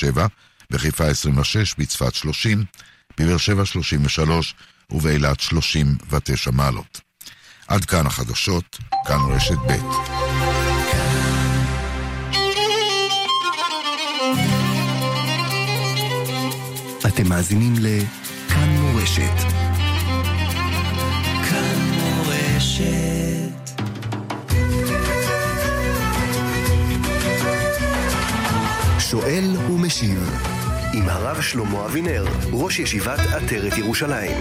שבע, בחיפה 26, בצפת 30, בבאר שבע 33 ובאילת 39 מעלות. עד כאן החדשות, כאן רשת ב'. אתם מאזינים לכאן מורשת. שואל ומשיב עם הרב שלמה אבינר, ראש ישיבת עטרת ירושלים.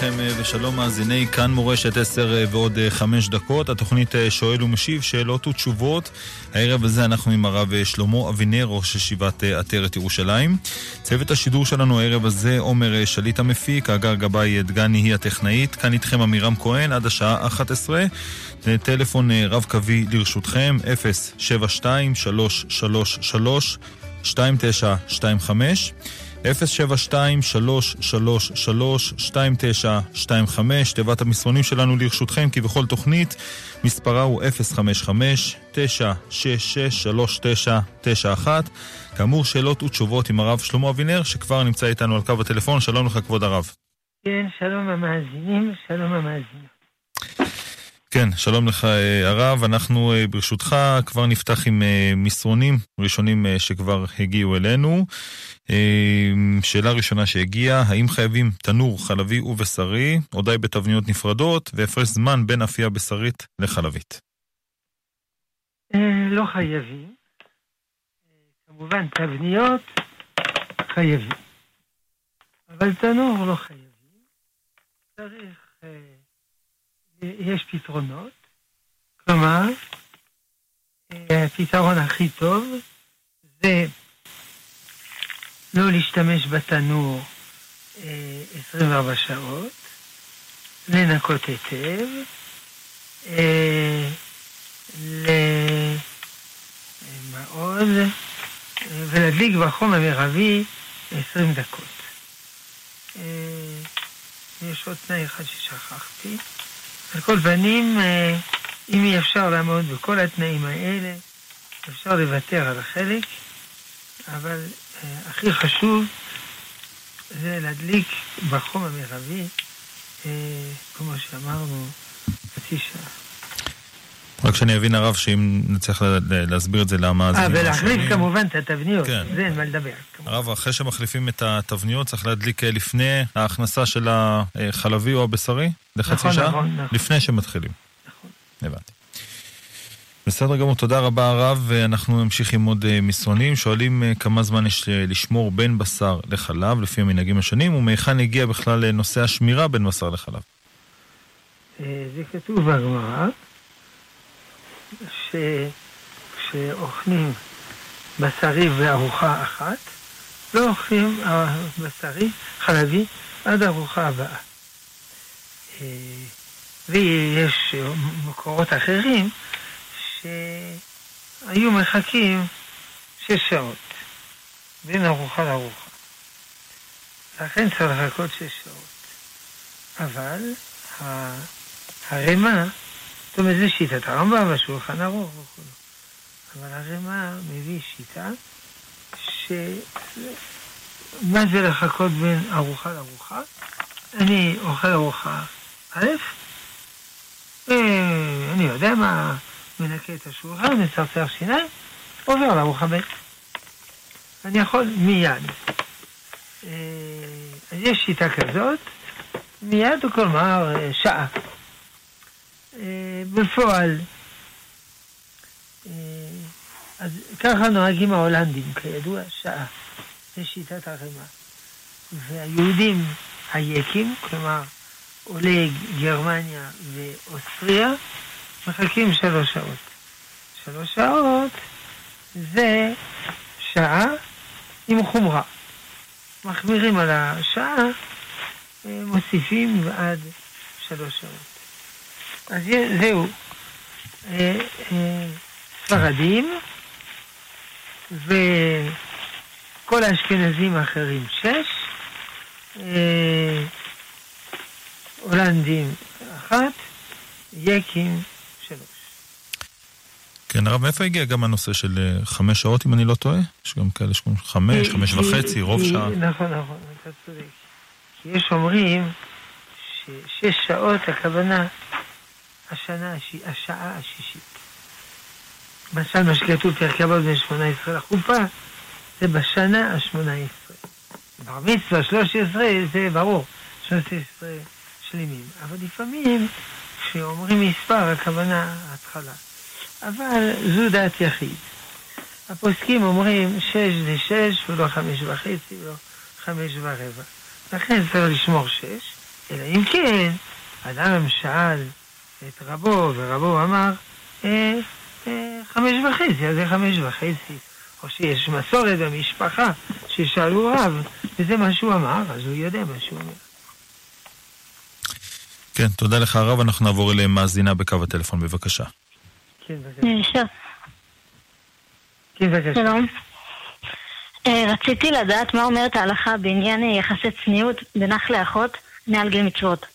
לכם אה, ושלום מאזיני כאן מורשת 10 אה, ועוד 5 אה, דקות. התוכנית שואל ומשיב, שאלות ותשובות. הערב הזה אנחנו עם הרב שלמה אבינר, ראש ישיבת עטרת ירושלים. צוות השידור שלנו הערב הזה, עומר שליט המפיק, הגר גבאי דגני היא הטכנאית. כאן איתכם עמירם כהן עד השעה 11. טלפון רב קווי לרשותכם, 072 333 2925 072-333-2925, תיבת המסרונים שלנו לרשותכם, כי בכל תוכנית מספרה הוא 055-966-3991. כאמור, שאלות ותשובות עם הרב שלמה אבינר, שכבר נמצא איתנו על קו הטלפון. שלום לך, כבוד הרב. כן, שלום המאזינים, שלום המאזינים. כן, שלום לך אה, הרב. אנחנו אה, ברשותך כבר נפתח עם אה, מסרונים ראשונים שכבר הגיעו אלינו. שאלה ראשונה שהגיעה, האם חייבים תנור חלבי ובשרי, או די בתבניות נפרדות, והפרש זמן בין אפייה בשרית לחלבית? לא חייבים. כמובן, תבניות חייבים. אבל תנור לא חייבים. צריך... יש פתרונות. כלומר, הפתרון הכי טוב זה לא להשתמש בתנור 24 שעות, לנקות היטב, מה עוד? ולהדליק בחום המרבי 20 דקות. יש עוד תנאי אחד ששכחתי. על כל אה, אם אי אפשר לעמוד בכל התנאים האלה, אפשר לוותר על החלק, אבל אה, הכי חשוב זה להדליק בחום המרבי, אה, כמו שאמרנו, חצי שעה. רק שאני אבין הרב שאם נצטרך להסביר את זה למה... אה, ולהחליף כמובן את התבניות, כן. זה אין מה לדבר. הרב, אחרי שמחליפים את התבניות צריך להדליק לפני ההכנסה של החלבי או הבשרי? לחצי נכון, שעה? נכון, נכון. לפני שמתחילים. נכון. הבנתי. בסדר גמור, תודה רבה הרב, ואנחנו נמשיך עם עוד אה, מסרונים. שואלים אה, כמה זמן יש אה, לשמור בין בשר לחלב, לפי המנהגים השונים, ומהיכן הגיע בכלל נושא השמירה בין בשר לחלב. זה כתוב בגמרא. שכשאוכלים בשרי וארוחה אחת, לא אוכלים בשרי, חלבי, עד הארוחה הבאה. אה, ויש מקורות אחרים שהיו מחכים שש שעות בין ארוחה לארוחה. לכן צריך לחכות שש שעות. אבל הרמה זאת אומרת, זה שיטת הרמב"ם בשולחן ערוך וכו'. אבל הרמ"א מביא שיטה ש... מה זה לחכות בין ארוחה לארוחה? אני אוכל ארוחה א', אני יודע מה, מנקה את השולחן, מצרצר שיניים, עובר לארוחה ב'. אני יכול מיד. אה, אז יש שיטה כזאת, מיד, כלומר, שעה. אה, בפועל. אה, אז ככה נוהגים ההולנדים, כידוע, שעה. זה שיטת הרימה. והיהודים היקים, כלומר עולי גרמניה ואוסטריה, מחכים שלוש שעות. שלוש שעות זה שעה עם חומרה. מחמירים על השעה, אה, מוסיפים עד שלוש שעות. אז זהו. אה, אה, ספרדים, וכל כל האשכנזים האחרים שש, אה, הולנדים אחת, יקים שלוש. כן, הרב, מאיפה הגיע גם הנושא של חמש שעות, אם אני לא טועה? יש גם כאלה שקוראים חמש, חמש וחצי, רוב שעה. נכון, נכון, אתה צודק. כי יש אומרים ששש שעות הכוונה השנה, הש- השעה השישית. למשל, מה שכתוב פרק אבות בין שמונה עשרה לחופה, זה בשנה השמונה עשרה. בר מצווה שלוש עשרה זה ברור, שלוש עשרה שלמים. אבל לפעמים כשאומרים מספר הכוונה התחלה. אבל זו דעת יחיד. הפוסקים אומרים שש זה שש ולא חמש וחצי ולא חמש ורבע. לכן צריך לשמור שש, אלא אם כן, אדם שאל את רבו, ורבו אמר אה, אה, חמש וחצי, אז זה חמש וחצי. או שיש מסורת במשפחה ששאלו רב, וזה מה שהוא אמר, אז הוא יודע מה שהוא אומר. כן, תודה לך, הרב. אנחנו נעבור אליהם מאזינה בקו הטלפון, בבקשה. כן, בבקשה. אה, כן, בבקשה. שלום. רציתי לדעת מה אומרת ההלכה בעניין יחסי צניעות בין אח לאחות מעל גיל מצוות.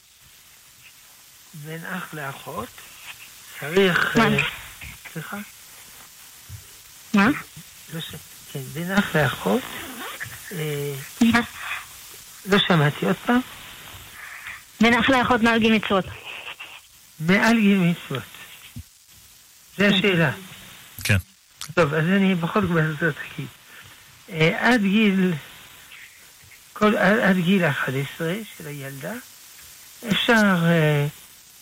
בין אח לאחות צריך... מה? אה, סליחה? מה? לא ש... כן, בין אח לאחות, אה, לא שמעתי עוד פעם, בין אח לאחות מעל גיל מצוות. מעל גיל מצוות. זו השאלה. כן. טוב, אז אני בכל זאת זאת אגיד. אה, עד גיל, כל, עד, עד גיל 11 של הילדה, אפשר, אה,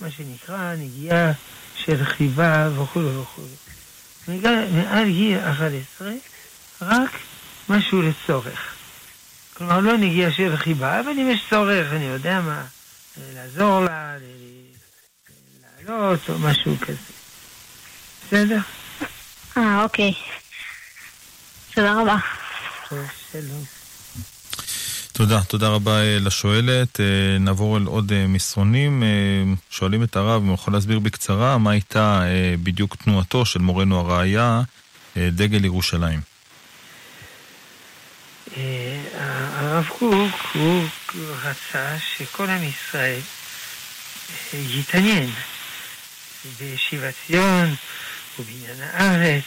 מה שנקרא, נגיעה של חיבה וכו' וכו'. מגל- מעל גיל 11, רק משהו לצורך. כלומר, לא נגיעה של חיבה, אבל אם יש צורך, אני יודע מה, לעזור לה, לעלות או משהו כזה. בסדר? אה, אוקיי. תודה רבה. טוב, שלום. תודה, תודה רבה אה, לשואלת. אה, נעבור אל עוד אה, מסרונים. שואלים את הרב אם הוא יכול להסביר בקצרה מה הייתה בדיוק תנועתו של מורנו הראיה, אה, דגל ירושלים. הרב קוק, הוא רצה שכל עם ישראל יתעניין בשיבת ציון ובעניין הארץ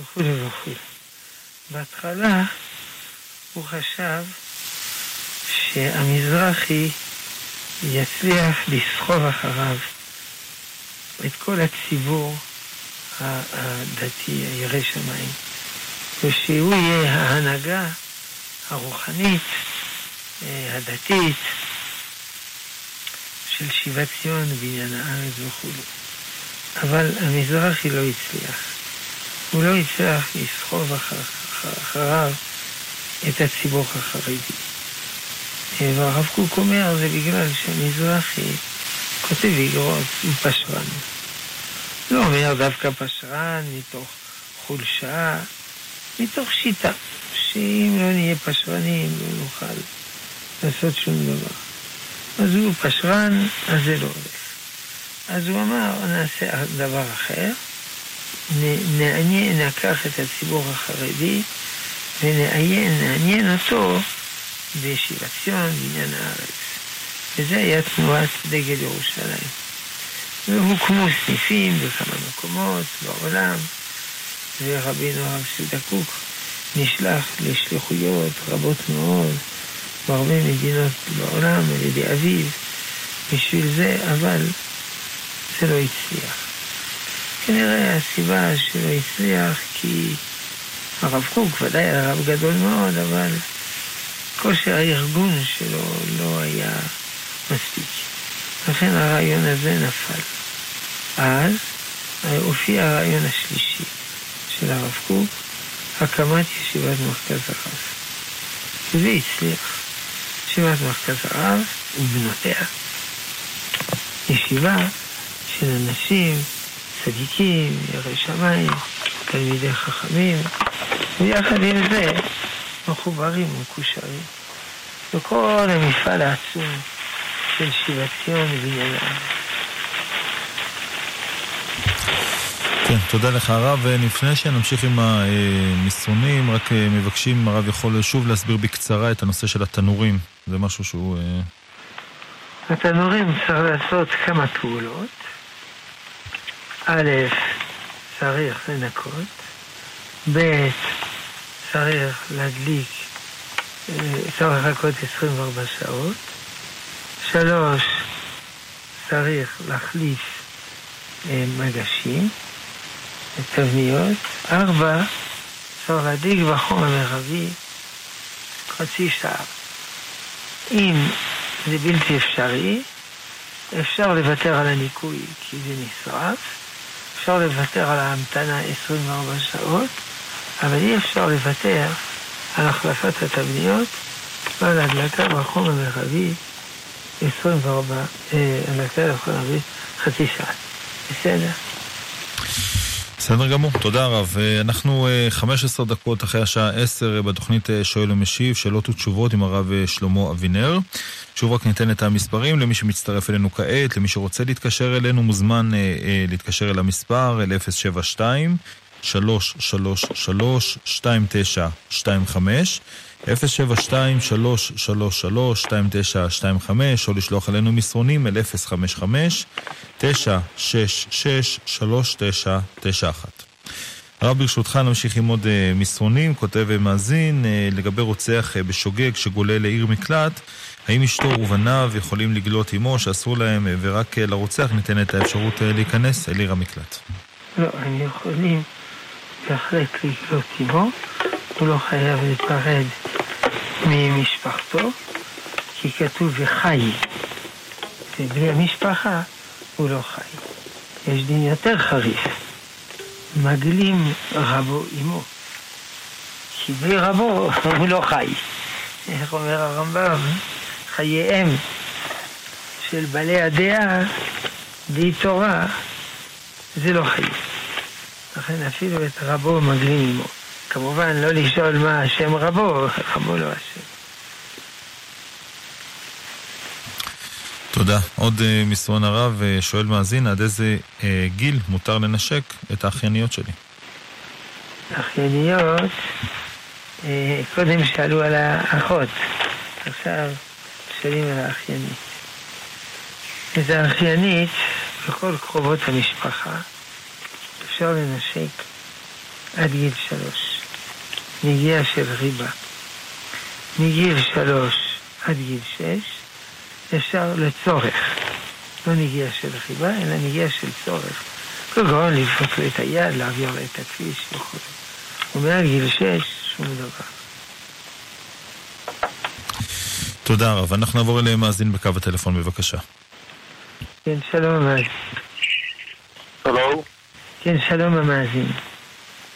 וכו' וכו'. בהתחלה הוא חשב שהמזרחי יצליח לסחוב אחריו את כל הציבור הדתי, הירא שמיים. ושהוא יהיה ההנהגה הרוחנית, אה, הדתית, של שיבת ציון ובניין הארץ וכו'. אבל המזרחי לא הצליח. הוא לא הצליח לסחוב אחר, אחר, אחריו את הציבור החרדי. והרב קוק אומר, זה בגלל שהמזרחי כותב איגרות, הוא פשרן. לא אומר דווקא פשרן מתוך חולשה, מתוך שיטה, שאם לא נהיה פשרנים לא נוכל לעשות שום דבר. אז הוא פשרן, אז זה לא הולך. אז הוא אמר, נעשה דבר אחר, נעניין, נקח את הציבור החרדי ונעניין נעניין אותו בשיבת ציון, בעניין הארץ. וזה היה תנועת דגל ירושלים. והוקמו סניפים בכמה מקומות בעולם, ורבינו הרב סיודה קוק נשלח לשליחויות רבות מאוד בהרבה מדינות בעולם על ידי אביו בשביל זה, אבל זה לא הצליח. כנראה הסיבה שלא הצליח כי הרב קוק ודאי היה רב גדול מאוד, אבל כושר הארגון שלו לא היה מספיק. לכן הרעיון הזה נפל. אז הופיע הרעיון השלישי של הרב קוק, הקמת ישיבת מרכז הרב. וזה הצליח. ישיבת מרכז הרב ובנותיה. ישיבה של אנשים צדיקים, יראי שמיים, תלמידי חכמים, ויחד עם זה מחוברים ומקושרים. וכל המפעל העצום של שיבת ציון ובניין. כן, תודה לך הרב. לפני שנמשיך עם המסרונים, רק אה, מבקשים אם הרב יכול שוב להסביר בקצרה את הנושא של התנורים. זה משהו שהוא... אה, התנורים צריך לעשות כמה פעולות. א', צריך לנקות, ב', צריך להדליק, אה, צריך לחכות 24 שעות, שלוש, צריך להחליף אה, מגשים, תבניות, ארבע, צריך להדליק בחום המרבי חצי שעה. אם זה בלתי אפשרי, אפשר לוותר על הניקוי כי זה נשרף, אפשר לוותר על ההמתנה 24 שעות, אבל אי אפשר לוותר על החלפת התבניות ועל הדלקה בחום המרבי 24, הדלקה בחום המרבי חצי שעה. בסדר. בסדר גמור, תודה רב. אה, אנחנו 15 אה, דקות אחרי השעה 10 אה, בתוכנית שואל ומשיב, שאלות ותשובות עם הרב שלמה אבינר. שוב רק ניתן את המספרים למי שמצטרף אלינו כעת, למי שרוצה להתקשר אלינו מוזמן להתקשר אל המספר, אל 072 333 2925 072-333-2925 או לשלוח אלינו מסרונים אל 055-966-3991. הרב ברשותך נמשיך עם עוד uh, מסרונים, כותב ומאזין, uh, לגבי רוצח uh, בשוגג שגולה לעיר מקלט, האם אשתו ובניו יכולים לגלות עמו שאסור להם ורק לרוצח ניתנת האפשרות להיכנס אל עיר המקלט? לא, הם יכולים בהחלט לגלות עמו, הוא לא חייב להיפרד ממשפחתו, כי כתוב וחי, ובלי המשפחה הוא לא חי. יש דין יותר חריף, מגלים רבו עמו, כי בלי רבו הוא לא חי. איך אומר הרמב"ם? חייהם של בעלי הדעה בלי תורה זה לא חיים. לכן אפילו את רבו מגלים עמו. כמובן, לא לשאול מה השם רבו, רבו לא השם. תודה. עוד uh, מסרון הרב uh, שואל מאזין, עד איזה uh, גיל מותר לנשק את האחייניות שלי? אחייניות, uh, קודם שאלו על האחות, עכשיו שואלים על האחיינית. את האחיינית, בכל קרובות המשפחה, אפשר לנשק עד גיל שלוש. נגיעה של ריבה. מגיל שלוש עד גיל שש אפשר לצורך. לא נגיעה של ריבה, אלא נגיעה של צורך. כגון לדפוק לו את היד, להעביר לו את הכביש וכו'. ומעל גיל שש, שום דבר. תודה רב. אנחנו נעבור אליהם מאזין בקו הטלפון, בבקשה. כן, שלום המאזין. הלו? כן, שלום המאזין.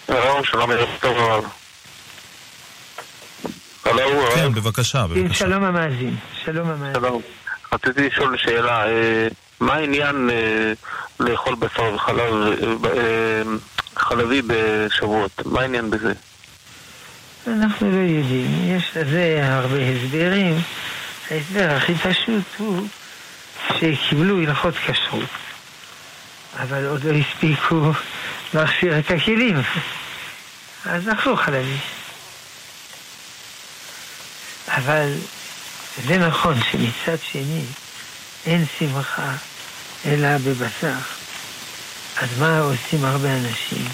שלום, שלום, ערב טוב רב. הלו, כן, בבקשה, כן, בבקשה. שלום המאזין. שלום המאזין. שלום. רציתי לשאול שאלה, אה, מה העניין אה, לאכול בשר וחלב אה, חלבי בשבועות? מה העניין בזה? אנחנו לא יודעים, יש לזה הרבה הסברים. ההסבר הכי פשוט הוא שקיבלו הלכות כשרות, אבל עוד לא הספיקו להכשיר את הכלים, אז אכלו חלבי. אבל זה נכון שמצד שני אין שמחה אלא בבשר. אז מה עושים הרבה אנשים?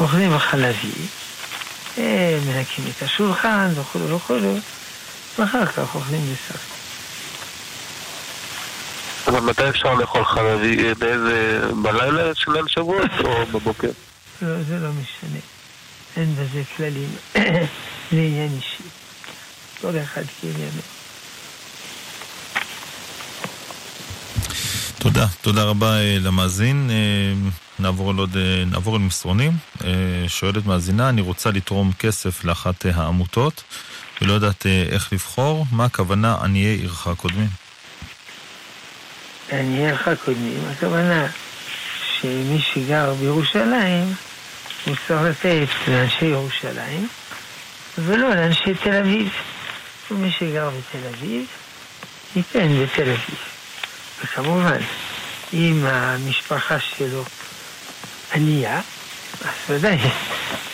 אוכלים חלבי, מנקים את השולחן וכו' וכו', ואחר כך אוכלים בשר. אבל מתי אפשר לאכול חלבי? באיזה... בלילה של ליל שבועות או בבוקר? לא, זה לא משנה. אין בזה כללים. זה עניין אישי. כל אחד כעניינו. תודה, תודה רבה אה, למאזין. אה, נעבור, עוד, אה, נעבור אל מסרונים. שואלת מאזינה, אני רוצה לתרום כסף לאחת העמותות ולא יודעת איך לבחור. מה הכוונה עניי עירך קודמים? עניי עירך קודמים, הכוונה שמי שגר בירושלים הוא צריך לתת לאנשי ירושלים ולא לאנשי תל אביב. ומי שגר בתל אביב, ייתן בתל אביב. וכמובן, אם המשפחה שלו עלייה, אז ודאי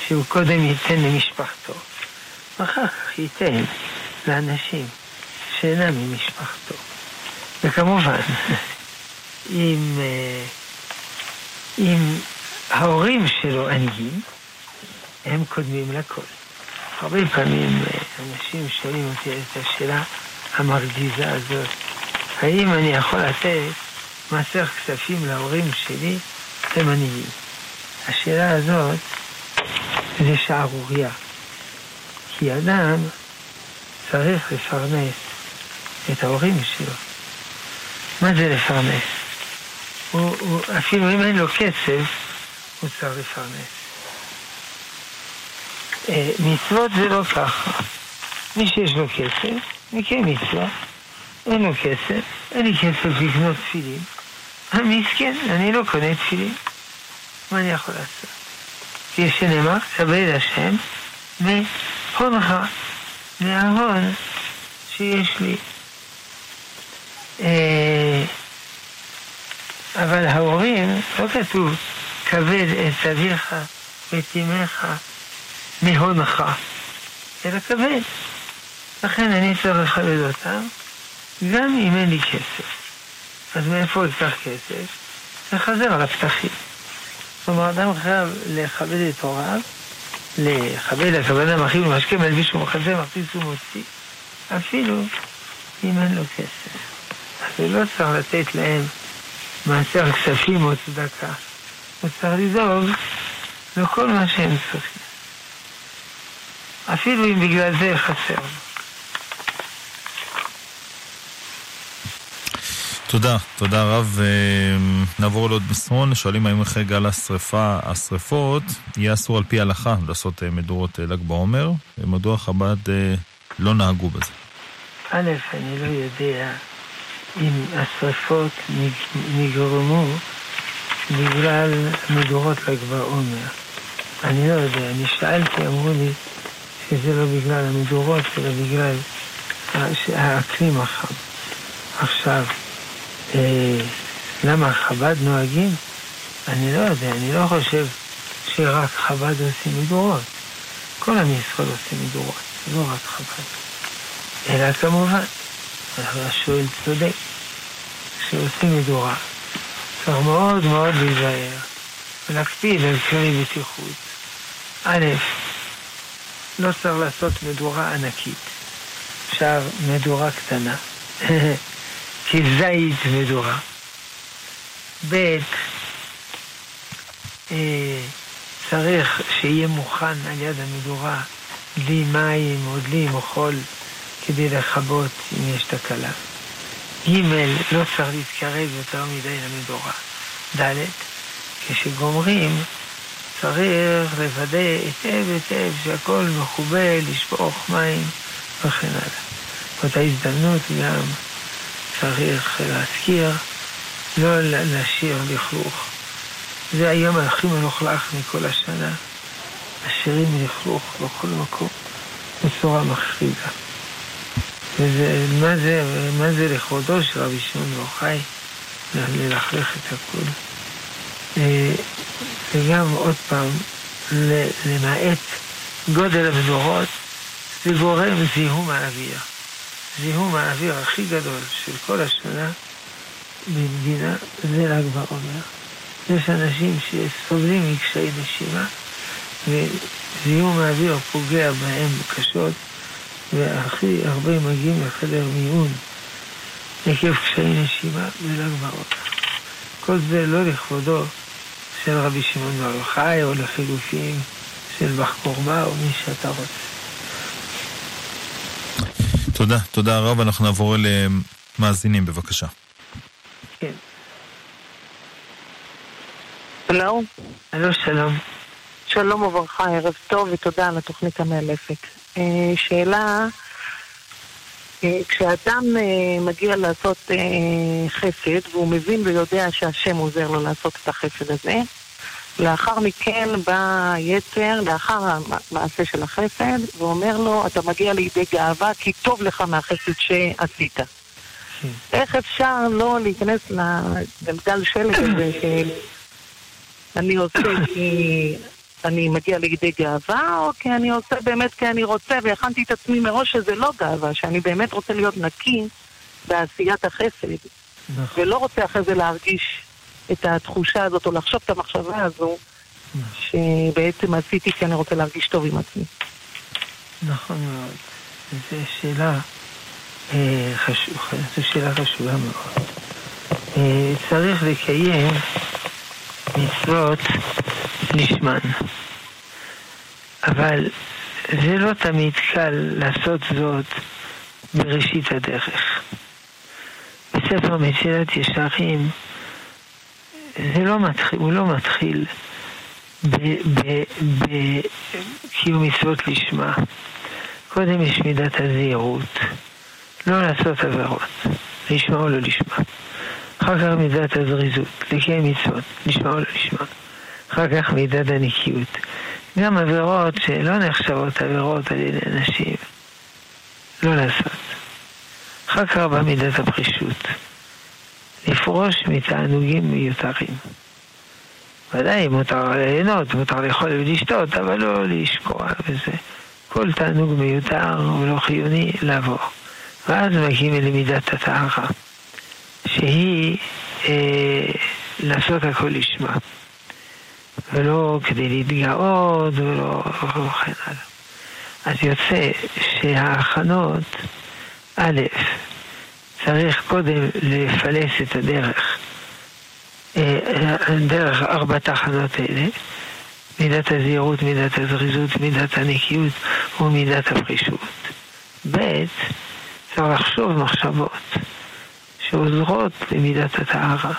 שהוא קודם ייתן למשפחתו, ואחר כך ייתן לאנשים שאינם ממשפחתו. וכמובן, אם, אה, אם ההורים שלו עניים, הם קודמים לכל. הרבה פעמים אה, אנשים שואלים אותי את השאלה המרגיזה הזאת, האם אני יכול לתת מעשר כספים להורים שלי, הם עניים? השאלה הזאת זה שערורייה. כי אדם צריך לפרנס את ההורים שלו. מה זה לפרנס? הוא, הוא, אפילו אם אין לו כסף, הוא צריך לפרנס. אה, מצוות זה לא ככה. מי שיש לו כסף, מקיים מצווה. אין לו כסף, אין לי כסף לקנות תפילין. אני מסכן, אני לא קונה תפילין. מה אני יכול לעשות? כי שנאמר, כבד השם מהונך, מההון שיש לי. אבל ההורים, לא כתוב, כבד את אביך ואת אמך מהונך, אלא כבד. לכן אני צריך לכבד אותם, גם אם אין לי כסף. אז מאיפה הוא ייקח כסף? לחזר על הפתחים. כלומר, אדם חייב לכבד את הוריו, לכבד הכוונה מכין ומשקה, מלביש ומחזה, מכניס ומוציא, אפילו אם אין לו כסף. אז הוא לא צריך לתת להם מעשר כספים או צדקה. הוא צריך לדאוג לכל מה שהם צריכים. אפילו אם בגלל זה חסר. תודה, תודה רב. נעבור לעוד מסרון, שואלים האם אחרי גל השרפה, השרפות, יהיה אסור על פי ההלכה לעשות אה, מדורות אה, ל"ג בעומר, ומדוע חב"ד אה, לא נהגו בזה? א', אני לא יודע אם השרפות נגרמו בגלל מדורות ל"ג בעומר. אני לא יודע, אני שאלתי, אמרו לי שזה לא בגלל המדורות, אלא בגלל האקלים החם. עכשיו, אה, למה חב"ד נוהגים? אני לא יודע, אני לא חושב שרק חב"ד עושים מדורות. כל עם ישראל עושים מדורות, לא רק חב"ד. אלא כמובן, השואל צודק, כשעושים מדורה, צריך מאוד מאוד להיזהר ולהקפיד על כלי בטיחות. א', לא צריך לעשות מדורה ענקית, אפשר מדורה קטנה. כזית מדורה. ב', אה, צריך שיהיה מוכן על יד המדורה דלי מים או דלי עם חול כדי לכבות אם יש תקלה. ג', לא צריך להתקרב יותר מדי למדורה. ד', כשגומרים צריך לוודא היטב היטב שהכל מכובה, לשפוך מים וכן הלאה. באותה הזדמנות גם צריך להזכיר, לא להשאיר לכלוך. זה היום הכי מלוכלך מכל השנה. משאירים לכלוך בכל מקום בצורה מחרידה. וזה, מה זה, מה זה לכבודו של רבי שמעון בר ללכלך את הכול. אה, וגם עוד פעם, למעט גודל המדורות, זה גורם זיהום האוויר. זיהום האוויר הכי גדול של כל השנה במדינה זה ל"ג בעומר. יש אנשים שסובלים מקשיי נשימה וזיהום האוויר פוגע בהם קשות והכי הרבה מגיעים לחדר מיון עקב קשיי נשימה בל"ג בעומר. כל זה לא לכבודו של רבי שמעון בר יוחאי או לחילופין של בח קורמה או מי שאתה רוצה. תודה, תודה רב. אנחנו נעבור אל אה, מאזינים, בבקשה. כן. הלו? הלו, שלום. שלום וברכה, ערב טוב ותודה על התוכנית המאלפת. אה, שאלה, אה, כשאדם מגיע לעשות חסד והוא מבין ויודע שהשם עוזר לו לעשות את החסד הזה, לאחר מכן בא יצר, לאחר המעשה של החסד, ואומר לו, אתה מגיע לידי גאווה כי טוב לך מהחסד שעשית. איך אפשר לא להיכנס לגלגל שלג הזה אני עושה כי אני מגיע לידי גאווה, או כי אני עושה באמת כי אני רוצה, והכנתי את עצמי מראש שזה לא גאווה, שאני באמת רוצה להיות נקי בעשיית החסד, נכון. ולא רוצה אחרי זה להרגיש את התחושה הזאת, או לחשוב את המחשבה הזו, שבעצם עשיתי כי אני רוצה להרגיש טוב עם עצמי. נכון מאוד. זו שאלה אה, חשובה, זו שאלה חשובה מאוד. אה, צריך לקיים מצוות לשמן. אבל זה לא תמיד קל לעשות זאת בראשית הדרך. בספר מסילת ישרים זה לא מתחיל, הוא לא מתחיל בקיום מצוות לשמה. קודם יש מידת הזהירות, לא לעשות עבירות, לשמה או לא לשמה. אחר כך מידת הזריזות, לקיים מצוות, לשמה או לא. אחר כך מידת הנקיות. גם עבירות שלא נחשבות עבירות על ידי נשים, לא לעשות. אחר כך בא מידת הפרישות, לפרוש מתענוגים מיותרים. ודאי מותר ליהנות, מותר לאכול ולשתות, אבל לא לשקוע בזה. כל תענוג מיותר ולא חיוני לעבור. ואז מגיעים למידת הטהרה, שהיא אה, לעשות הכל לשמה. ולא כדי להתגאות ולא וכן הלאה. אז יוצא שההכנות, א', צריך קודם לפלס את הדרך, אה, דרך ארבע תחנות אלה, מידת הזהירות, מידת הזריזות, מידת הנקיות ומידת הפרישות. ב', צריך לחשוב מחשבות שעוזרות למידת הטהרה.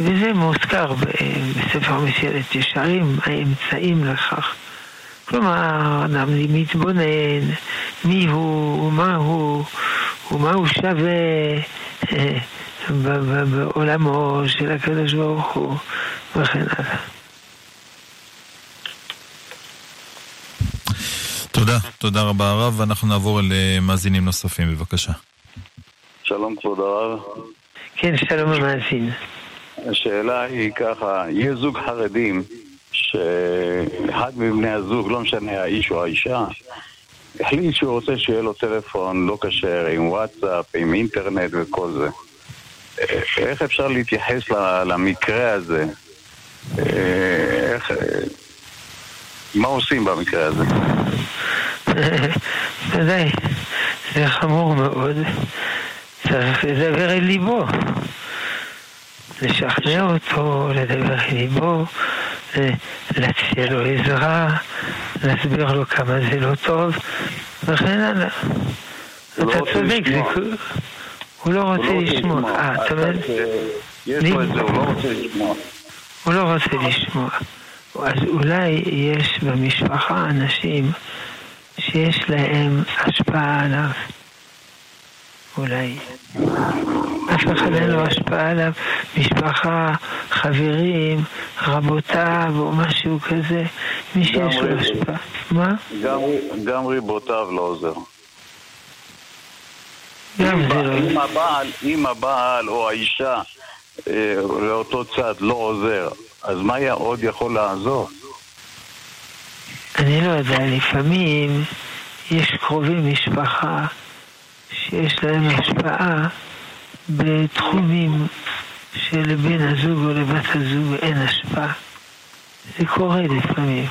וזה מוזכר בספר מסילת ישרים, האמצעים לכך. כלומר, אדם מתבונן מי הוא, ומה הוא, ומה הוא שווה אה, בעולמו של הקדוש ברוך הוא, וכן הלאה. תודה, תודה רבה הרב, ואנחנו נעבור למאזינים נוספים, בבקשה. שלום כבוד הרב. כן, שלום המאזין. השאלה היא ככה, יש זוג חרדים שאחד מבני הזוג, לא משנה האיש או האישה, החליט שהוא רוצה שיהיה לו טלפון לא כשר, עם וואטסאפ, עם אינטרנט וכל זה. איך אפשר להתייחס למקרה הזה? איך... מה עושים במקרה הזה? ודאי, זה חמור מאוד. צריך לדבר אל ליבו. לשכנע אותו, לדבר אל ליבו, להציע לו עזרה, להסביר לו כמה זה לא טוב, וכן הלאה. אתה לא צודק, זה... הוא לא רוצה לשמוע. אה, אתה אומר? יש לו את זה, הוא לא רוצה לשמוע. הוא לא רוצה לשמוע. אז אולי יש במשפחה אנשים שיש להם השפעה עליו. אולי. אף אחד אין לו השפעה עליו, משפחה, חברים, רבותיו או משהו כזה, מי שיש לו השפעה. מה? גם ריבותיו לא עוזר. גם זה לא... אם הבעל, אם הבעל או האישה אה, לאותו צד לא עוזר, אז מה עוד יכול לעזור? אני לא יודע, לפעמים יש קרובי משפחה שיש להם השפעה בתחומים שלבן הזוג או לבת הזוג אין השפעה. זה קורה לפעמים.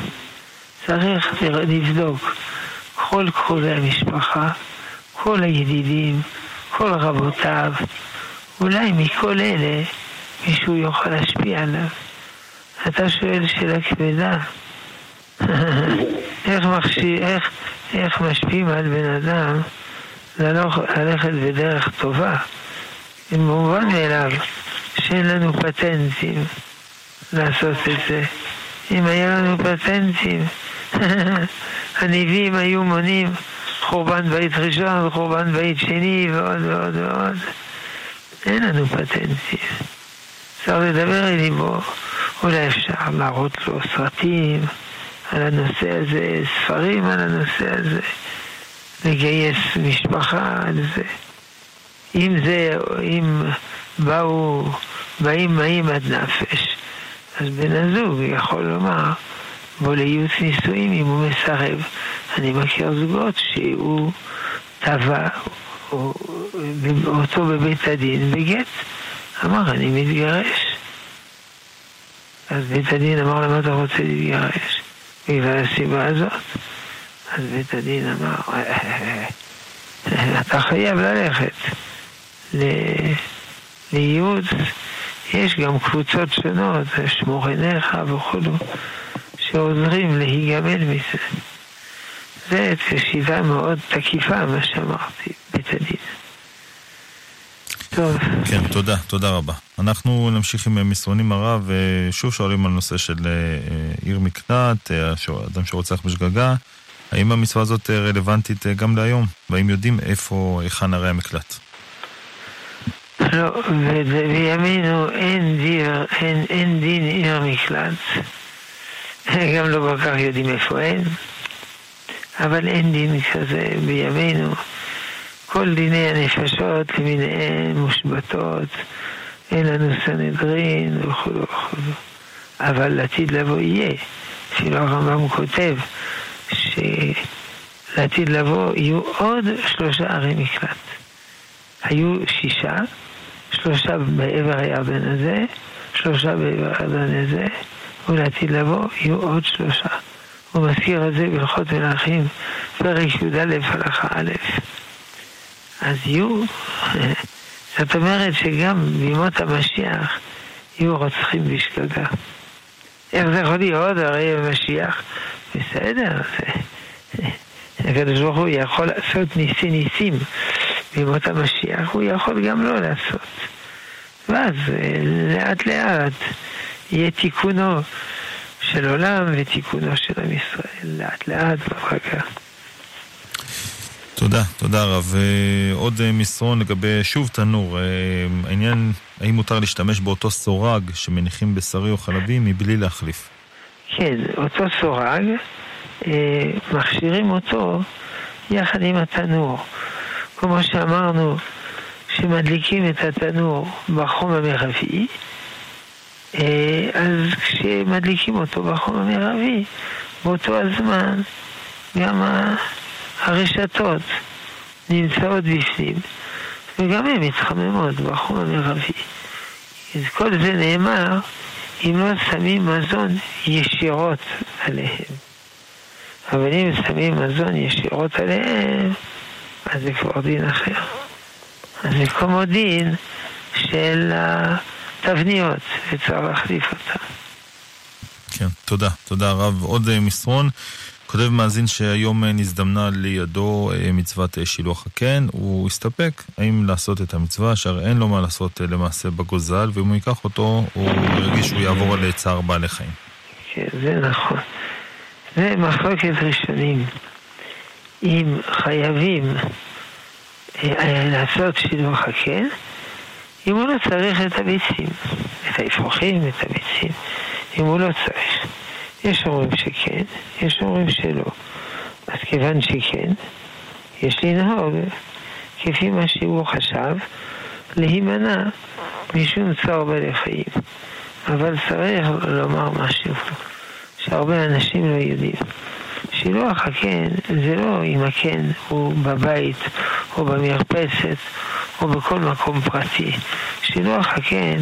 צריך לבדוק כל קרובי המשפחה, כל הידידים, כל רבותיו, אולי מכל אלה מישהו יוכל להשפיע עליו. אתה שואל שאלה כבדה. איך, מחשי, איך, איך משפיעים על בן אדם ללכת בדרך טובה? מובן מאליו שאין לנו פטנטים לעשות את זה. אם היה לנו פטנטים, הנביאים היו מונים חורבן בית ראשון וחורבן בית שני ועוד ועוד ועוד. אין לנו פטנטים. צריך לדבר אל ליבו, אולי אפשר להראות לו סרטים על הנושא הזה, ספרים על הנושא הזה, לגייס משפחה על זה. אם זה, אם באו, באים עד נפש, אז בן הזוג יכול לומר בוא לייעוץ נישואים אם הוא מסרב. אני מכיר זוגות שהוא תבע אותו בבית הדין בגט. אמר, אני מתגרש. אז בית הדין אמר למה אתה רוצה להתגרש? בגלל הסיבה הזאת. אז בית הדין אמר, אתה חייב ללכת לייעוץ. יש גם קבוצות שונות, שמור עיניך וכולו, שעוזרים להיגמל מזה. זה שיטה מאוד תקיפה, מה שאמרתי, בית הדין. טוב. כן, תודה, תודה רבה. אנחנו נמשיך עם מסרונים הרב, ושוב שואלים על נושא של אה, עיר מקלט, אה, אדם שרוצח בשגגה. האם המצווה הזאת רלוונטית אה, גם להיום? והאם יודעים איפה, היכן ערי המקלט? לא, בימינו אין, דיר, אין, אין דין עיר מקלט. גם לא כל כך יודעים איפה אין, אבל אין דין כזה בימינו. כל דיני הנפשות למיניהן מושבתות, אין לנו סנהדרין וכו' וכו'. אבל לעתיד לבוא יהיה. אפילו הרמב"ם כותב שלעתיד לבוא יהיו עוד שלושה ערי מקלט. היו שישה, שלושה בעבר הירדן הזה, שלושה בעבר הירדן הזה, ולעתיד לבוא יהיו עוד שלושה. הוא מזכיר את זה בהלכות מלכים, פרק י"א הלכה א'. אז יהיו, זאת אומרת שגם בימות המשיח יהיו רוצחים בשגגה. איך זה יכול להיות? הרי המשיח, בסדר, הקדוש ברוך הוא יכול לעשות ניסי ניסים בימות המשיח, הוא יכול גם לא לעשות. ואז לאט לאט יהיה תיקונו של עולם ותיקונו של עם ישראל, לאט לאט ואחר כך. תודה, תודה רב. עוד מסרון לגבי שוב תנור, העניין, האם מותר להשתמש באותו סורג שמניחים בשרי או חלבי מבלי להחליף? כן, אותו סורג, מכשירים אותו יחד עם התנור. כמו שאמרנו, שמדליקים את התנור בחום המרבי, אז כשמדליקים אותו בחום המרבי, באותו הזמן גם הרשתות נמצאות בפנים, וגם הן מתחממות בחום המרבי. אז כל זה נאמר אם לא שמים מזון ישירות עליהם. אבל אם שמים מזון ישירות עליהם, אז זה כבר דין אחר. אז זה כמו דין של התבניות, וצריך להחליף אותה. כן, תודה. תודה רב. עוד מסרון. כותב מאזין שהיום נזדמנה לידו מצוות שילוח הקן, הוא הסתפק האם לעשות את המצווה, אשר אין לו מה לעשות למעשה בגוזל, ואם הוא ייקח אותו, הוא ירגיש שהוא יעבור על צער בעלי חיים. כן, זה נכון. זה מחלוקת ראשונים. אם חייבים לעשות שילוח הקן, אם הוא לא צריך את הביצים, את האפרוחים, את הביצים, אם הוא לא צריך. יש אומרים שכן, יש אומרים שלא. אז כיוון שכן, יש לנהוג כפי מה שהוא חשב, להימנע משום צער בעלי חיים. אבל צריך לומר משהו שהרבה אנשים לא יודעים. שילוח הקן זה לא אם הקן הוא בבית או במרפסת או בכל מקום פרטי. שילוח הקן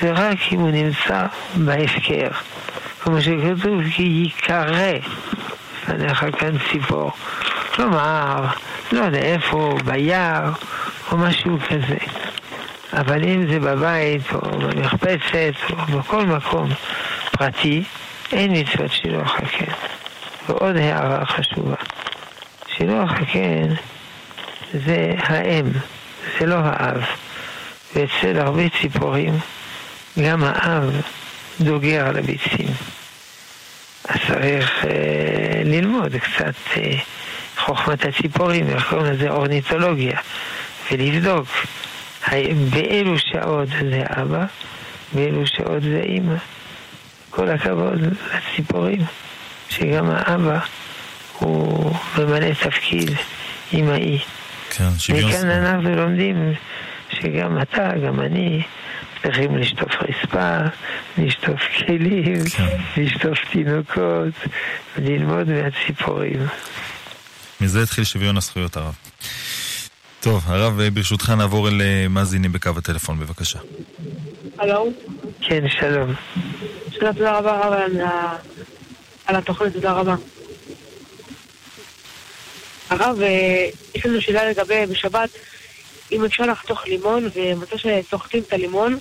זה רק אם הוא נמצא בהפקר. כמו שכתוב, כי ייקרא לפניך כאן ציפור. כלומר, לא יודע איפה, ביער, או משהו כזה. אבל אם זה בבית, או במרפסת, או בכל מקום פרטי, אין מצוות שילוח הקן. ועוד הערה חשובה, שילוח הקן זה האם, זה לא האב. ואצל הרבה ציפורים, גם האב דוגר על הביצים. אז צריך אה, ללמוד קצת אה, חוכמת הציפורים, איך קוראים לזה אורניתולוגיה, ולבדוק באילו שעות זה אבא, באילו שעות זה אימא. כל הכבוד לציפורים, שגם האבא הוא ממלא תפקיד אמאי. כן, שוויון וכאן אנחנו לומדים שגם אתה, גם אני, צריכים לשטוף רצפה, לשטוף כלים, כן. לשטוף תינוקות, וללמוד מהציפורים. מזה התחיל שוויון הזכויות, הרב. טוב, הרב, אה, ברשותך נעבור אל אה, מאזינים בקו הטלפון, בבקשה. הלו? כן, שלום. שלום, תודה רבה רב על ה- על התוכנית, תודה רבה. הרב, אה, יש לנו שאלה לגבי בשבת, אם אפשר לחתוך לימון, ומתי שסוחטים את הלימון,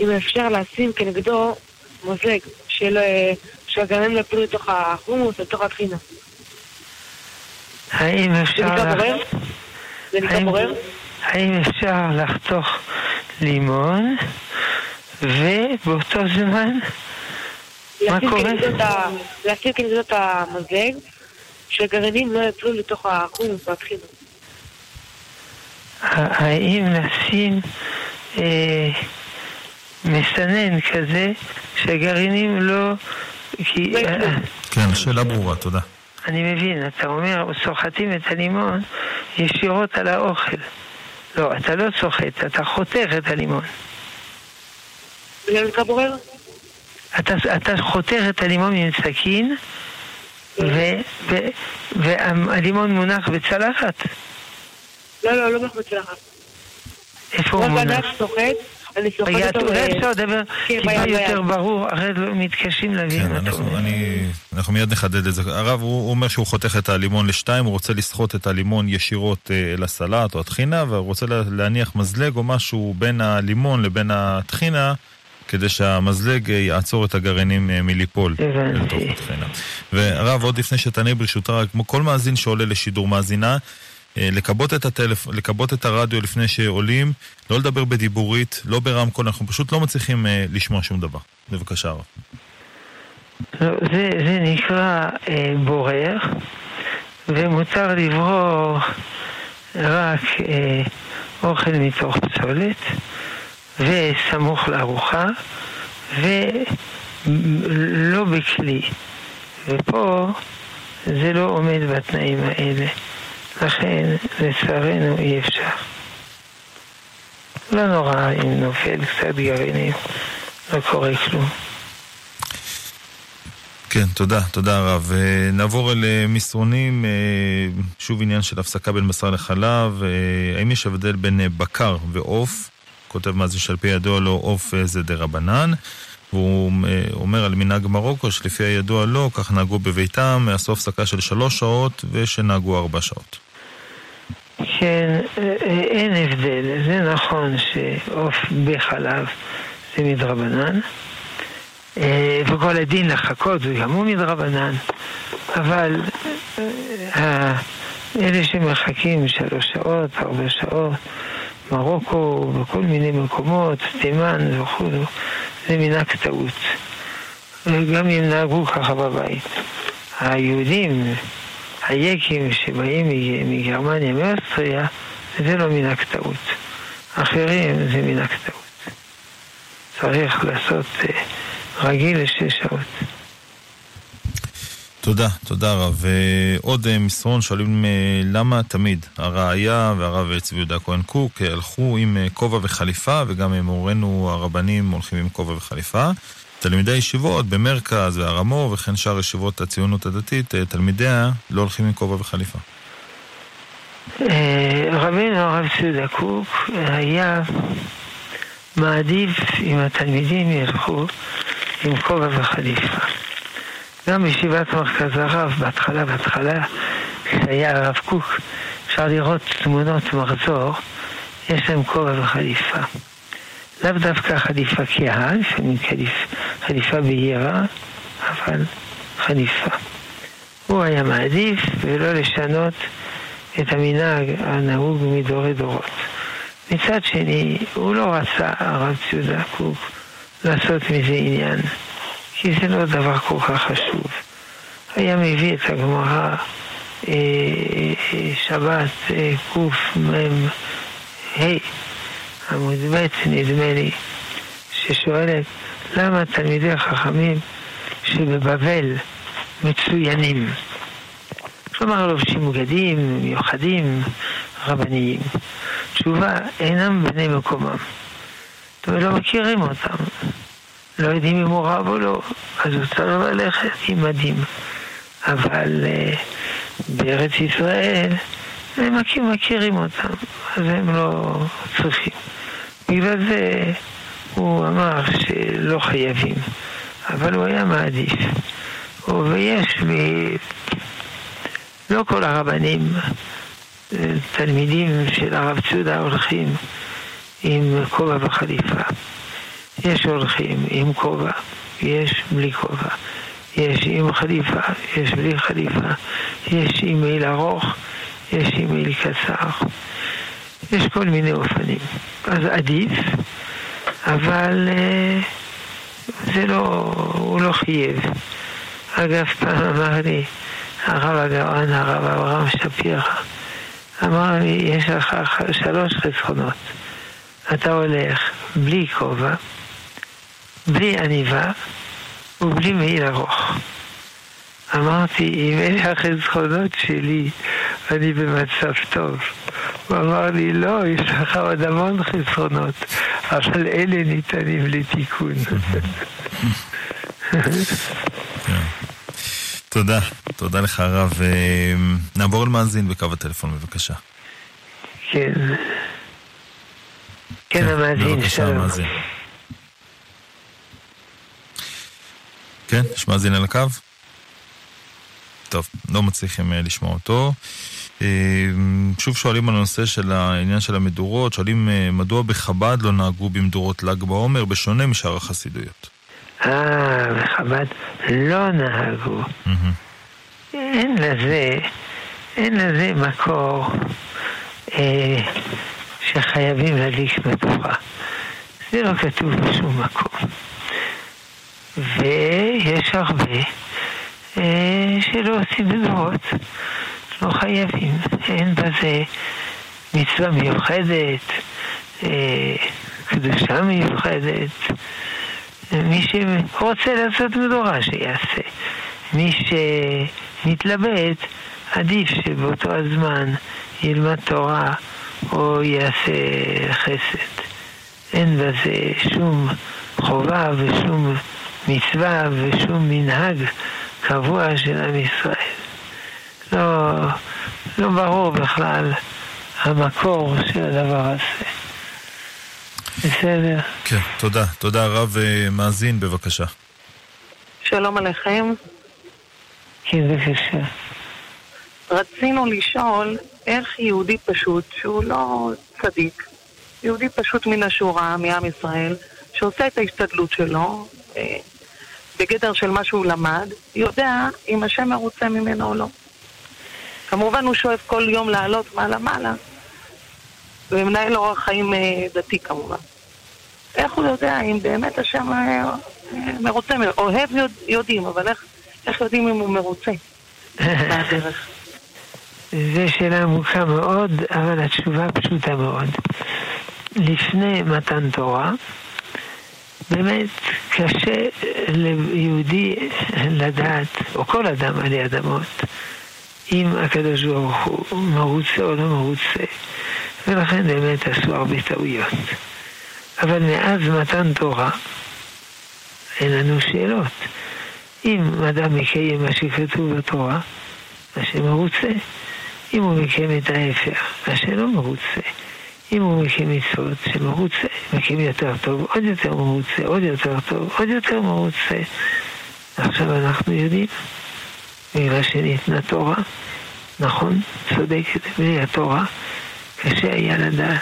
אם אפשר לשים כנגדו מוזג, של- שהגרעינים לא יפלו לתוך החומוס, לתוך הטחינה. האם זה אפשר... נקרא לח- בורר? זה נקרא האם- בורר? האם אפשר לחתוך לימון, ובאותו זמן, מה קורה? לשים כנגדו את המזלג, שהגרעינים לא יפלו לתוך החומוס והטחינה. האם לשים אה, מסנן כזה, שהגרעינים לא... כי... לא. כן, שאלה ברורה, תודה. אני מבין, אתה אומר, סוחטים את הלימון ישירות על האוכל. לא, אתה לא סוחט, אתה חותך את הלימון. אתה, אתה חותך את הלימון עם סכין, ו- ו- והלימון מונח בצלחת. לא, לא, לא מחוץ לחץ. איפה הוא רק מונח? רגע, אותו... לדבר כן, טיפה ביד, יותר. ברור, הרי לא מתקשים להבין כן, אנחנו, אומר. אני, אנחנו מיד נחדד את זה. הרב, הוא, אומר שהוא חותך את הלימון לשתיים, הוא רוצה לסחוט את הלימון ישירות אה, אל הסלט או הטחינה, והוא רוצה לה- להניח מזלג או משהו בין הלימון לבין הטחינה, כדי שהמזלג אה, יעצור את הגרעינים אה, מליפול הבנתי. לתוך הטחינה. והרב, עוד לפני שתענה ברשותך, כמו כל מאזין שעולה לשידור מאזינה, לכבות את הטלפ... לכבות את הרדיו לפני שעולים, לא לדבר בדיבורית, לא ברמקול, אנחנו פשוט לא מצליחים אה, לשמוע שום דבר. בבקשה, הרב. לא, זה, זה נקרא אה, בורר, ומותר לברור רק אה, אוכל מתוך פסולת, וסמוך לארוחה, ולא בכלי. ופה זה לא עומד בתנאים האלה. לכן, לצערנו, אי אפשר. לא נורא אם נופל קצת גרעינים, לא קורה כלום. כן, תודה, תודה רב. אה, נעבור אל אה, מסרונים, אה, שוב עניין של הפסקה בין בשר לחלב. האם יש הבדל בין בקר ועוף? כותב מאזין שעל פי הידוע לו עוף זה דה רבנן. והוא אומר על מנהג מרוקו שלפי הידוע לו, כך נהגו בביתם, עשו הפסקה של שלוש שעות ושנהגו ארבע שעות. כן, אה, אה, אין הבדל. זה נכון שעוף בחלב זה מדרבנן, אה, וכל הדין לחכות זה גם הוא מדרבנן, אבל אלה שמחכים שלוש שעות, ארבע שעות, מרוקו, בכל מיני מקומות, תימן וכו', זה מנהג טעות. גם אם נהגו ככה בבית. היהודים, היקים שבאים מג- מגרמניה, מאוסטריה, זה לא מנהג טעות. אחרים זה מנהג טעות. צריך לעשות אה, רגיל לשש שעות. תודה, תודה רב. ועוד אה, מסרון שואלים אה, למה תמיד הראיה והרב צבי יהודה כהן קוק אה, הלכו עם אה, כובע וחליפה, וגם אה, מורינו הרבנים הולכים עם כובע וחליפה. תלמידי הישיבות במרכז והר המור וכן שאר ישיבות הציונות הדתית, אה, תלמידיה לא הולכים עם כובע וחליפה. אה, רבינו הרב ציודה קוק היה מעדיף אם התלמידים ילכו עם כובע וחליפה. גם בישיבת מרכז הרב, בהתחלה, בהתחלה, כשהיה הרב קוק, אפשר לראות תמונות מחזור, יש להם כובע וחליפה. לאו דווקא חליפה כהה, לפעמים חליפ- חליפה בהירה, אבל חליפה. הוא היה מעדיף ולא לשנות את המנהג הנהוג מדורי דורות. מצד שני, הוא לא רצה, הרב ציודה קוק, לעשות מזה עניין, כי זה לא דבר כל כך חשוב. היה מביא את הגמרא, אה, אה, שבת אה, קמ"ה, עמוד ב', נדמה לי, ששואלת למה תלמידי החכמים שבבבל מצוינים, כלומר לובשים בגדים מיוחדים, רבניים. תשובה, אינם בני מקומם. ולא מכירים אותם. לא יודעים אם הוא רב או לא, אז הוא צריך ללכת עם מדים. אבל uh, בארץ ישראל הם מכיר, מכירים אותם, אז הם לא צריכים. בגלל זה הוא אמר שלא חייבים, אבל הוא היה מעדיף. ויש מ... לא כל הרבנים, תלמידים של הרב צודה הולכים עם כובע וחליפה. יש הולכים עם כובע, יש בלי כובע. יש עם חליפה, יש בלי חליפה, יש עם מעיל ארוך, יש עם מעיל קצר. יש כל מיני אופנים. אז עדיף, אבל אה, זה לא, הוא לא חייב. אגב, פעם אמר לי הרב הגאון, הרב אברהם שפירא, אמר לי, יש לך שלוש חסכונות. אתה הולך בלי כובע, בלי עניבה ובלי מעיל ארוך. אמרתי, אם אלה החסכונות שלי, אני במצב טוב. הוא אמר לי, לא, יש לך עוד המון חסרונות, אבל אלה ניתנים לתיקון. תודה, תודה לך הרב. אה, נעבור למאזין בקו הטלפון בבקשה. כן. כן, המאזין, שלום. כן, יש מאזין על הקו? טוב, לא מצליחים אה, לשמוע אותו. אה, שוב שואלים על הנושא של העניין של המדורות, שואלים מדוע בחב"ד לא נהגו במדורות ל"ג בעומר, בשונה משאר החסידויות. אה, בחב"ד לא נהגו. אין לזה, אין לזה מקור אה, שחייבים להדליק בתוכה. זה לא כתוב בשום מקום. ויש הרבה אה, שלא עושים בדורות, לא חייבים. אין בזה מצווה מיוחדת, אה, קדושה מיוחדת. מי שרוצה לעשות מדורה שיעשה. מי שמתלבט, עדיף שבאותו הזמן ילמד תורה או יעשה חסד. אין בזה שום חובה ושום מצווה ושום מנהג קבוע של עם ישראל. לא, לא ברור בכלל המקור של הדבר הזה. בסדר. כן, תודה. תודה רב מאזין, בבקשה. שלום עליכם. כן, בבקשה. רצינו לשאול איך יהודי פשוט, שהוא לא צדיק, יהודי פשוט מן השורה, מעם ישראל, שעושה את ההשתדלות שלו, אה, בגדר של מה שהוא למד, יודע אם השם מרוצה ממנו או לא. כמובן הוא שואף כל יום לעלות מעלה-מעלה, ומנהל אורח חיים אה, דתי כמובן. איך הוא יודע אם באמת השם אה, מרוצה, אוהב יודעים, אבל איך, איך יודעים אם הוא מרוצה מהדרך? זו שאלה עמוקה מאוד, אבל התשובה פשוטה מאוד. לפני מתן תורה, באמת קשה ליהודי לדעת, או כל אדם עלי אדמות, אם הקדוש ברוך הוא מרוצה או לא מרוצה. ולכן באמת עשו הרבה טעויות. אבל מאז מתן תורה אין לנו שאלות. אם אדם מקיים מה שכתוב בתורה, השם מרוצה. אם הוא מקיים את ההפך, השם לא מרוצה. אם הוא מקיים מצוות שמרוצה, מקיים יותר טוב, עוד יותר מרוצה, עוד יותר טוב, עוד יותר מרוצה. עכשיו אנחנו יודעים, בגלל שניתנה תורה, נכון, צודקת, בלי התורה, קשה היה לדעת.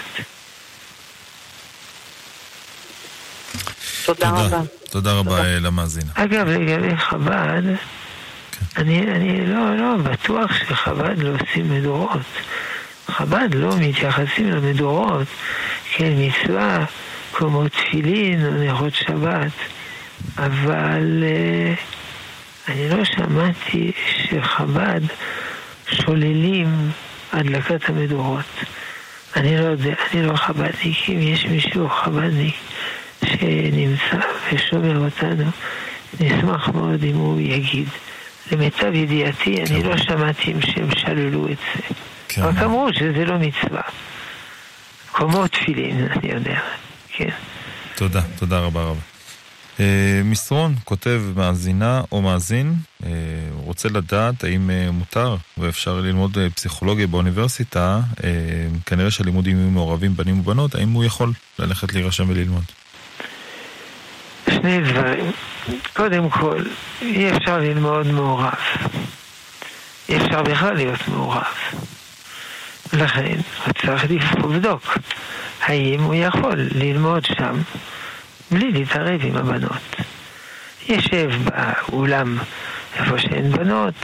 תודה רבה. תודה רבה אה, למאזין. אגב, לגבי חב"ד, כן. אני, אני לא, לא בטוח שחב"ד לא עושים מדורות. חב"ד לא מתייחסים למדורות כאל מצווה כמו תפילין או נרות שבת, אבל uh, אני לא שמעתי שחב"ד שוללים הדלקת המדורות. אני לא יודע, אני לא חב"דניק, אם יש מישהו חב"דניק שנמצא ושומע אותנו, נשמח מאוד אם הוא יגיד. למיטב ידיעתי, אני לא שמעתי שהם שללו את זה. כן. רק אמרו שזה לא מצווה. כמו תפילין, אני יודע, כן. תודה, תודה רבה רבה. אה, מסרון כותב מאזינה או מאזין, הוא רוצה לדעת האם אה, מותר ואפשר ללמוד פסיכולוגיה באוניברסיטה, כנראה שהלימודים יהיו מעורבים בנים ובנות, האם הוא יכול ללכת להירשם וללמוד? שני דברים. קודם כל, אי אפשר ללמוד מעורב. אי אפשר בכלל להיות מעורב. לכן, הוא צריך לבדוק האם הוא יכול ללמוד שם בלי להתערב עם הבנות. ישב באולם איפה שאין בנות,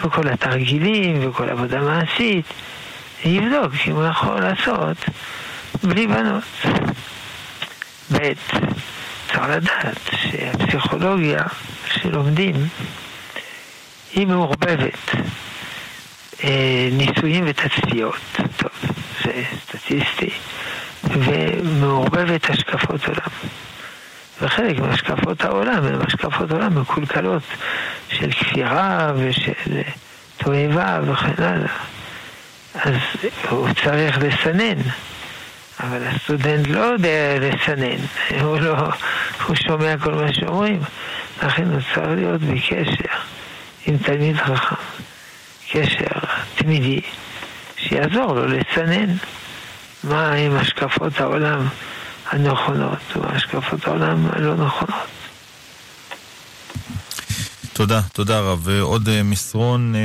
וכל התרגילים וכל עבודה מעשית, יבדוק אם הוא יכול לעשות בלי בנות. ב', צריך לדעת שהפסיכולוגיה שלומדים היא מעורבבת ניסויים ותצפיות, טוב, זה סטטיסטי, ומעורבבת השקפות עולם. וחלק מהשקפות העולם הן השקפות עולם מקולקלות של כפירה ושל תועבה וכן הלאה. אז הוא צריך לסנן, אבל הסטודנט לא יודע לסנן, הוא לא, הוא שומע כל מה שאומרים, לכן הוא צריך להיות בקשר עם תלמיד חכם, קשר תמידי, שיעזור לו לסנן מה עם השקפות העולם הנכונות והשקפות העולם הלא נכונות. תודה, תודה רב. עוד אה, מסרון, אה,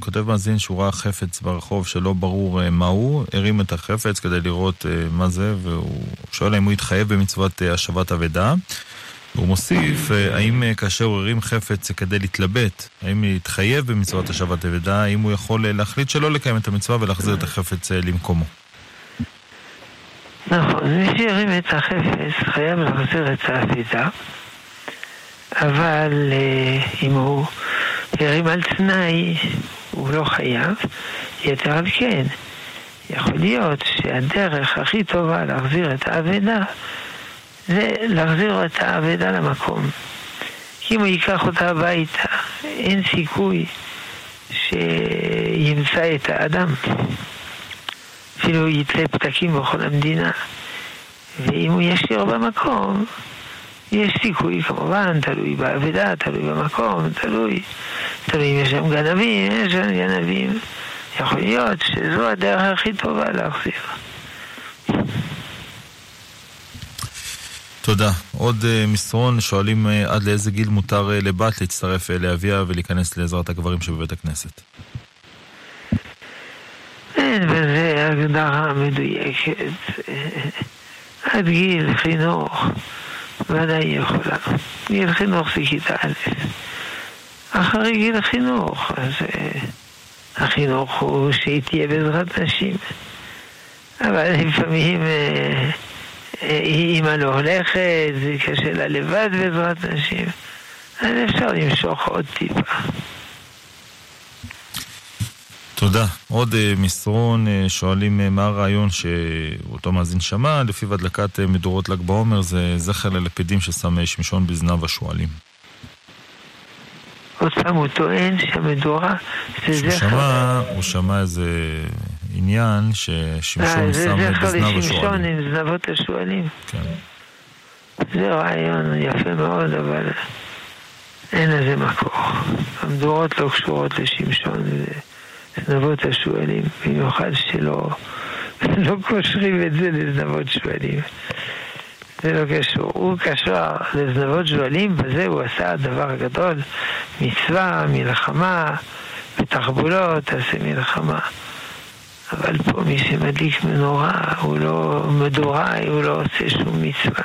כותב מאזין שהוא ראה חפץ ברחוב שלא ברור אה, מהו, הרים את החפץ כדי לראות מה זה, והוא שואל האם הוא התחייב במצוות השבת אבדה. הוא מוסיף, האם כאשר הוא הרים חפץ כדי להתלבט, האם להתחייב במצוות השבת אבדה, האם הוא יכול להחליט שלא לקיים את המצווה ולהחזיר את החפץ למקומו. נכון, מי שהרים את החפץ חייב להחזיר את האבידה, אבל אה, אם הוא הרים על תנאי, הוא לא חייב, יתר על כן. יכול להיות שהדרך הכי טובה להחזיר את האבדה זה להחזיר את האבדה למקום. אם הוא ייקח אותה הביתה, אין סיכוי שימצא את האדם. אפילו יצא פתקים בכל המדינה. ואם הוא ישיר במקום, יש סיכוי כמובן, תלוי באבדה, תלוי במקום, תלוי, תלוי אם יש שם גנבים, יש שם גנבים. יכול להיות שזו הדרך הכי טובה להחזיר. תודה. עוד uh, מסרון, שואלים uh, עד לאיזה גיל מותר uh, לבת להצטרף לאביה ולהיכנס לעזרת הגברים שבבית הכנסת. אין בזה הגדרה מדויקת. עד גיל חינוך ודאי יכולה. גיל חינוך זה כיתה א'. אחרי גיל חינוך, אז החינוך הוא שהיא תהיה בעזרת נשים. אבל לפעמים אימא לא הולכת, זה קשה לה לבד בעזרת נשים. אז אפשר למשוך עוד טיפה. תודה. עוד uh, מסרון, uh, שואלים מה הרעיון שאותו מאזין שמע, לפיו הדלקת מדורות ל"ג בעומר זה זכר ללפידים ששם שמשון בזנב השועלים. עוד פעם הוא טוען שהמדורה זה זכר... הוא שמע איזה עניין ששמשון שם בזנב השועלים. עם זנבות השועלים. כן. זה רעיון יפה מאוד, אבל אין לזה מקור. המדורות לא קשורות לשמשון. זה... זנבות השועלים, במיוחד שלא לא קושרים את זה לזנבות שועלים. זה לא קשור. הוא קשר לזנבות שועלים, בזה הוא עשה הדבר הגדול, מצווה, מלחמה, בתחבולות, תעשה מלחמה. אבל פה מי שמדליק מנורה, הוא לא מדורה, הוא לא עושה שום מצווה.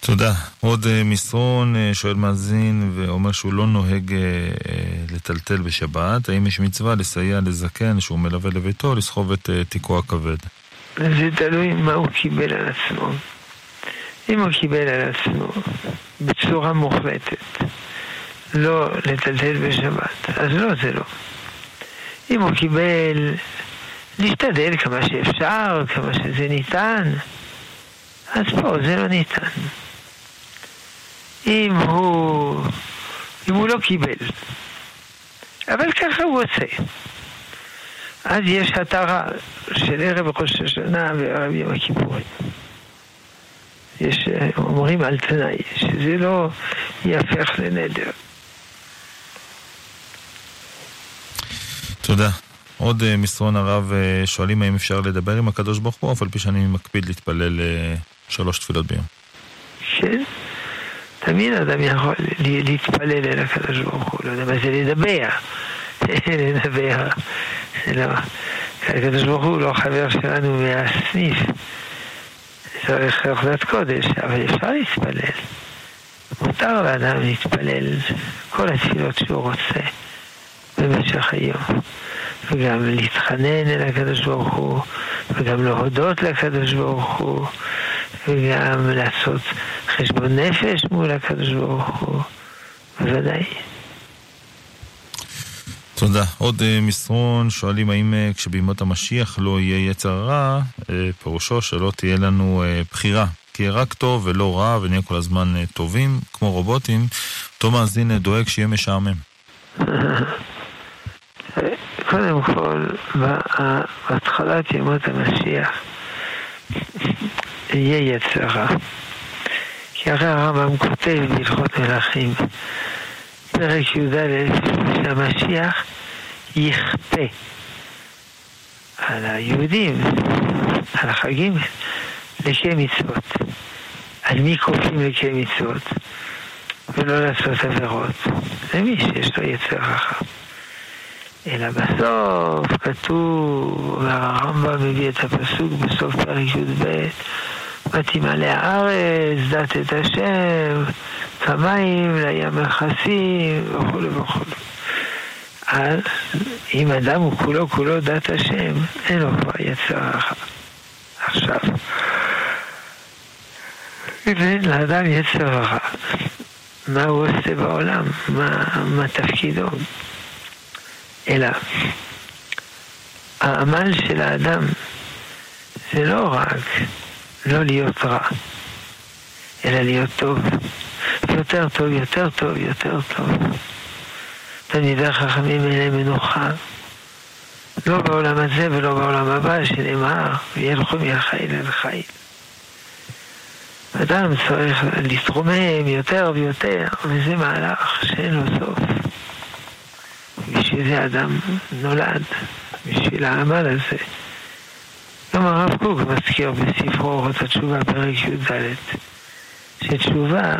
תודה. עוד uh, מסרון, uh, שואל מאזין ואומר שהוא לא נוהג uh, לטלטל בשבת. האם יש מצווה לסייע לזקן שהוא מלווה לביתו לסחוב את תיקו הכבד? זה תלוי מה הוא קיבל על עצמו. אם הוא קיבל על עצמו בצורה מוחלטת לא לטלטל בשבת, אז לא, זה לא. אם הוא קיבל להשתדל כמה שאפשר, כמה שזה ניתן, אז פה זה לא ניתן. אם הוא, אם הוא לא קיבל. אבל ככה הוא עושה. אז יש התרה של ערב ראש השנה וערב יום הכיפורים. יש, אה, אומרים על תנאי, שזה לא יהפך לנדר. תודה. עוד uh, מסרון הרב uh, שואלים האם אפשר לדבר עם הקדוש ברוך הוא, אף על פי שאני מקפיד להתפלל uh, שלוש תפילות ביום. כן, תמיד אדם יכול להתפלל אל הקדוש ברוך הוא, לא יודע מה זה לדבר. לדבר. לא. הקדוש ברוך הוא לא חבר שלנו מהסניף. צריך עבודת קודש, אבל אפשר להתפלל. מותר לאדם להתפלל כל התפילות שהוא רוצה במשך היום. וגם להתחנן אל הקדוש ברוך הוא, וגם להודות לקדוש ברוך הוא, וגם לעשות חשבון נפש מול הקדוש ברוך הוא, בוודאי. תודה. עוד uh, מסרון, שואלים האם uh, כשבימות המשיח לא יהיה יצר רע, uh, פירושו שלא תהיה לנו בחירה. כי יהיה רק טוב ולא רע ונהיה כל הזמן טובים, כמו רובוטים. אותו מאזין דואג שיהיה משעמם. קודם כל, בהתחלת ימות המשיח יהיה יצר רע. כי הרי הרמב"ם כותב בהלכות מלכים פרק י"א, שהמשיח יכפה על היהודים, על החגים, לקי מצוות. על מי כופים לקי מצוות? ולא לעשות עבירות. למי שיש לו יצר חכם. אלא בסוף כתוב, והרמב"ם מביא את הפסוק בסוף פרק י"ב, ותמלא הארץ, דת את השם, כמים לים מכסים וכולי וכולי. אז אם אדם הוא כולו כולו דת השם, אין לו כבר יצר. עכשיו, אם אין לאדם יצר אחר, מה הוא עושה בעולם? מה, מה תפקידו? אלא העמל של האדם זה לא רק לא להיות רע, אלא להיות טוב. יותר טוב, יותר טוב, יותר טוב. תלמידי חכמים אין להם מנוחה. לא בעולם הזה ולא בעולם הבא, שנאמר, וילכו מהחיל אל חיל. אדם צריך להתרומם יותר ויותר, וזה מהלך שאין לו סוף. בשביל זה אדם נולד, בשביל העמל הזה. גם הרב קוק מזכיר בספרו אורות התשובה, פרק י"ד, שתשובה,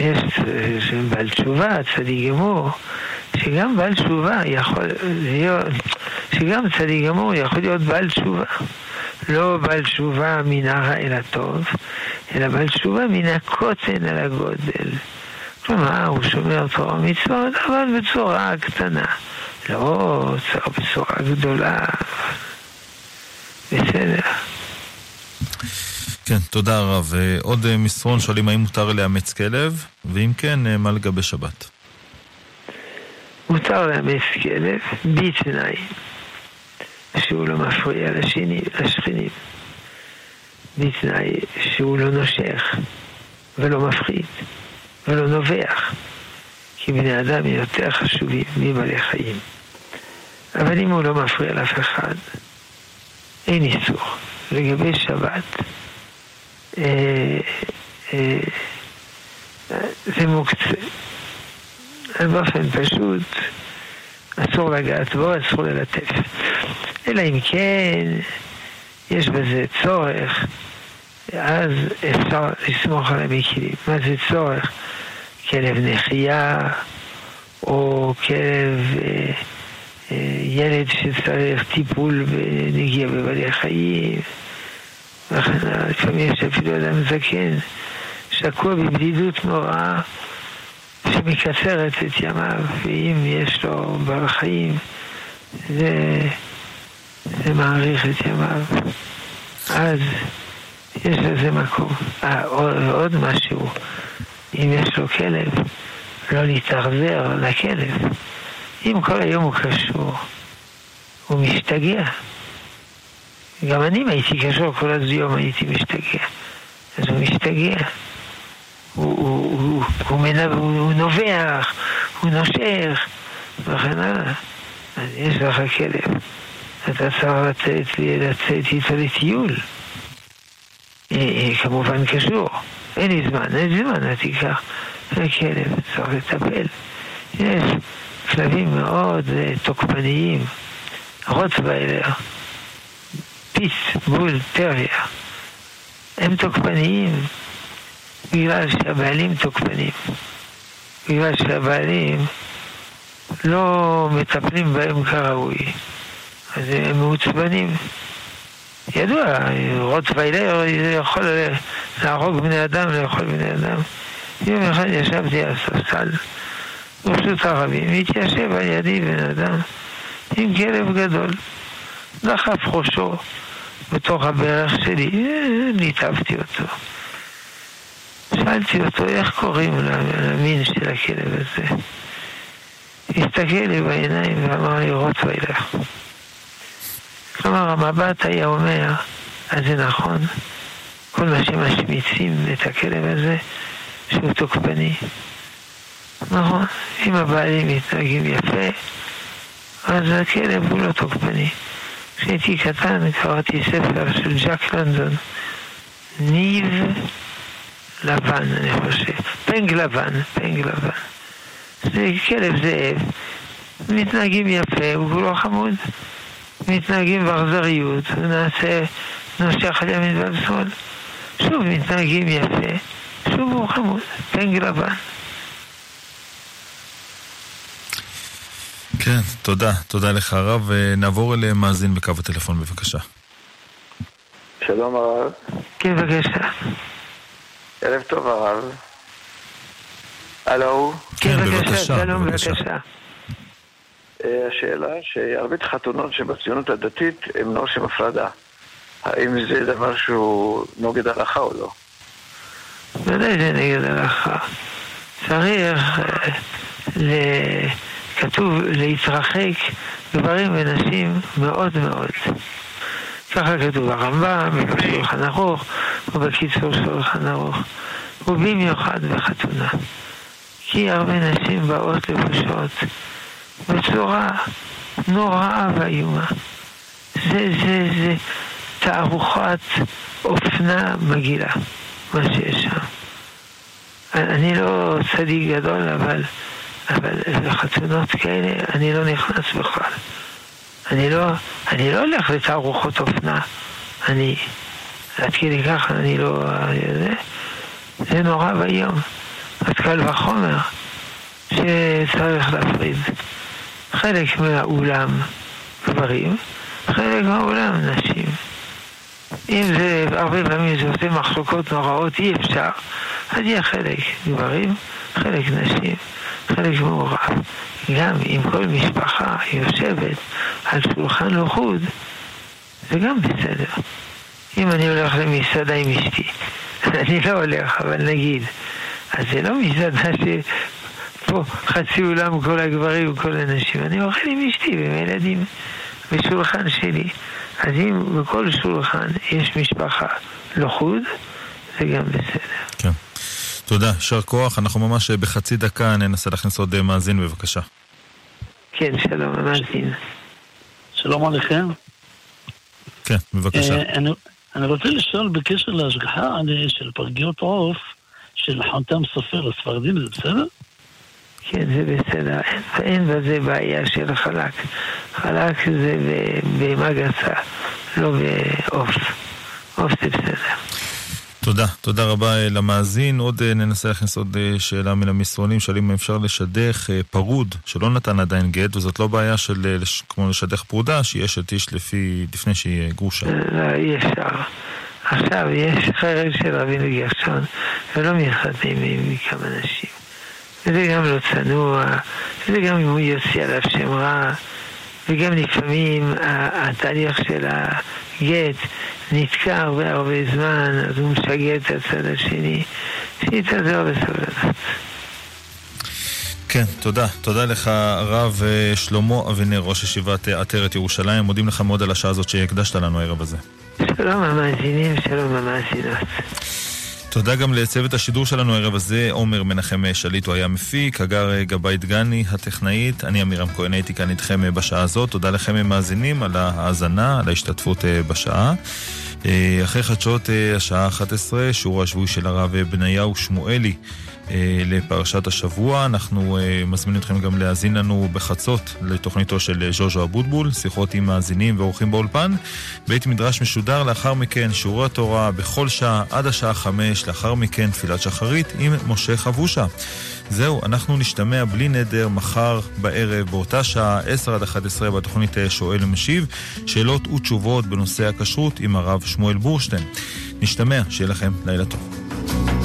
יש בעל תשובה, צדיק גמור, שגם בעל תשובה יכול להיות, שגם צדיק גמור יכול להיות בעל תשובה. לא בעל תשובה מן הרע אל הטוב, אלא בעל תשובה מן הקוטן אל הגודל. כלומר, הוא שומר תורה ומצוות, אבל בצורה קטנה. לא בצורה גדולה. בסדר. כן, תודה רב. עוד אה, מסרון שואלים האם מותר לאמץ כלב, ואם כן, אה, מה לגבי שבת? מותר לאמץ כלב בתנאי שהוא לא מפריע לשני, לשכנים, בתנאי שהוא לא נושך ולא מפחיד ולא נובח, כי בני אדם יותר חשובים מבעלי חיים. אבל אם הוא לא מפריע לאף אחד, אין איסור. לגבי שבת, אה, אה, זה מוקצה. באופן פשוט, אסור לגעת בו, אסור ללטף. אלא אם כן, יש בזה צורך, אז אפשר לסמוך על המקילים. מה זה צורך? כלב נחייה, או כלב... אה, ילד שצריך טיפול ונגיע בבעלי חיים, וכן. לפעמים יש אפילו אדם זקן, שקוע בבדידות נוראה, שמקצרת את ימיו, ואם יש לו בעל חיים, זה, זה מעריך את ימיו. אז יש לזה מקום. אה, עוד, עוד משהו, אם יש לו כלב, לא להתאכזר לכלב. אם כל היום הוא קשור, הוא משתגע. גם אני אם הייתי קשור כל היום הייתי משתגע. אז הוא משתגע. הוא, הוא, הוא, הוא, מנב, הוא נובח, הוא נושך, וכן הלאה. אז יש לך כלב. אתה צריך לצאת, לצאת איתו לטיול. אה, אה, כמובן קשור. אין לי זמן, אין לי זמן, אז תיקח כלב, צריך לטפל. יש כלבים מאוד אה, תוקפניים, רוטוויילר, פיס, בול, טריה. הם תוקפניים בגלל שהבעלים תוקפנים. בגלל שהבעלים לא מטפלים בהם כראוי. אז הם מעוצבנים. ידוע, רוטוויילר יכול להרוג בני אדם, לאכול בני אדם. יום אחד ישבתי על ספסל ברשות הרבים, התיישב על ידי בן אדם עם כלב גדול, דחף ראשו בתוך הברך שלי, ניתבתי אותו. שאלתי אותו איך קוראים למין של הכלב הזה. הסתכל לי בעיניים ואמר לי רוטוויילר. כלומר, המבט היה אומר, אז זה נכון, כל מה שמשמיצים את הכלב הזה, שהוא תוקפני. נכון, אם הבעלים מתנהגים יפה, אז הכלב הוא לא תוקפני. כשהייתי קטן קראתי ספר של ג'ק לונדון, ניב לבן, אני חושב, פנג לבן, פנג לבן. זה כלב זאב, מתנהגים יפה, הוא כולו חמוד. מתנהגים באכזריות, ונעשה, נושך על ימין ועל שמאל. שוב מתנהגים יפה, שוב הוא חמוד, פנג לבן. כן, תודה. תודה לך הרב. נעבור אל מאזין בקו הטלפון בבקשה. שלום הרב. כן, בבקשה. ערב טוב הרב. הלו? כן, בבקשה, שלום, בבקשה. אה, השאלה שהרבה חתונות שבציונות הדתית הם לא עושים הפרדה. האם זה דבר שהוא נוגד הלכה או לא? ודאי זה נגד הלכה. צריך, אה, כתוב להתרחק גברים ונשים מאוד מאוד. ככה כתוב ברמב"ם, בשולחן ערוך, ובקיצור שולחן ערוך. ובמיוחד בחתונה. כי הרבה נשים באות לבושות בצורה נוראה ואיומה. זה, זה, זה תערוכת אופנה מגעילה, מה שיש שם. אני לא צדיק גדול, אבל, אבל לחתונות כאלה אני לא נכנס בכלל. אני לא, אני לא הולך לתערוכות אופנה. אני, עד כדי כך אני לא... זה, זה נורא ואיום. אז קל וחומר שצריך להפריד. חלק מהאולם גברים, חלק מהאולם נשים. אם זה, הרבה פעמים זה עושה מחלוקות נוראות, אי אפשר, אז יהיה חלק גברים, חלק נשים, חלק מעורב. גם אם כל משפחה יושבת על שולחן לחוד, זה גם בסדר. אם אני הולך למסעדה עם אשתי, אני לא הולך, אבל נגיד, אז זה לא מסעדה פה חצי אולם כל הגברים וכל הנשים. אני אוכל עם אשתי ועם הילדים בשולחן שלי. אז אם בכל שולחן יש משפחה לחוד, זה גם בסדר. כן. תודה, יישר כוח. אנחנו ממש בחצי דקה ננסה להכניס עוד מאזין, בבקשה. כן, שלום, המאזין. שלום עליכם. כן, בבקשה. אה, אני, אני רוצה לשאול בקשר להשגחה של פרגיות עוף של חתם סופר הספרדים, זה בסדר? כן, זה בסדר. אין בזה בעיה של חלק. חלק זה בהמה גסה, לא בעוף. עוף זה בסדר. תודה, תודה רבה אה, למאזין. עוד אה, ננסה להכניס עוד אה, שאלה מן המסרונים, שואלים אם אפשר לשדך פרוד שלא נתן עדיין גט, וזאת לא בעיה של כמו לשדך פרודה, שהיא אשת איש לפי, לפני שהיא גרושה. לא, אי אפשר. עכשיו יש חרב של רבינו גרשון, ולא מתחתנים עם כמה נשים. וזה גם לא צנוע, וזה גם אם הוא יוציא עליו שם רע, וגם לפעמים התהליך של הגט נתקע הרבה הרבה זמן, אז הוא משגע את הצד השני, שיתעזר בסבלנות. כן, תודה. תודה לך, הרב אה, שלמה אבינר, ראש ישיבת אה, עטרת ירושלים. מודים לך מאוד על השעה הזאת שהקדשת לנו הערב הזה. שלום המאזינים, שלום המאזינות. תודה גם לצוות השידור שלנו הערב הזה, עומר מנחם שליט, הוא היה מפיק, הגר גבאי דגני, הטכנאית, אני עמירם כהן הייתי כאן איתכם בשעה הזאת, תודה לכם המאזינים על ההאזנה, על ההשתתפות בשעה. אחרי חדשות השעה 11, שיעור השבועי של הרב בניהו שמואלי. אה, לפרשת השבוע. אנחנו אה, מזמינים אתכם גם להאזין לנו בחצות לתוכניתו של ז'וז'ו אבוטבול, שיחות עם מאזינים ואורחים באולפן. בית מדרש משודר לאחר מכן שיעורי התורה בכל שעה עד השעה חמש, לאחר מכן תפילת שחרית עם משה חבושה. זהו, אנחנו נשתמע בלי נדר מחר בערב באותה שעה 10 עד 11 בתוכנית אה, שואל ומשיב, שאלות ותשובות בנושא הכשרות עם הרב שמואל בורשטיין. נשתמע, שיהיה לכם לילה טוב.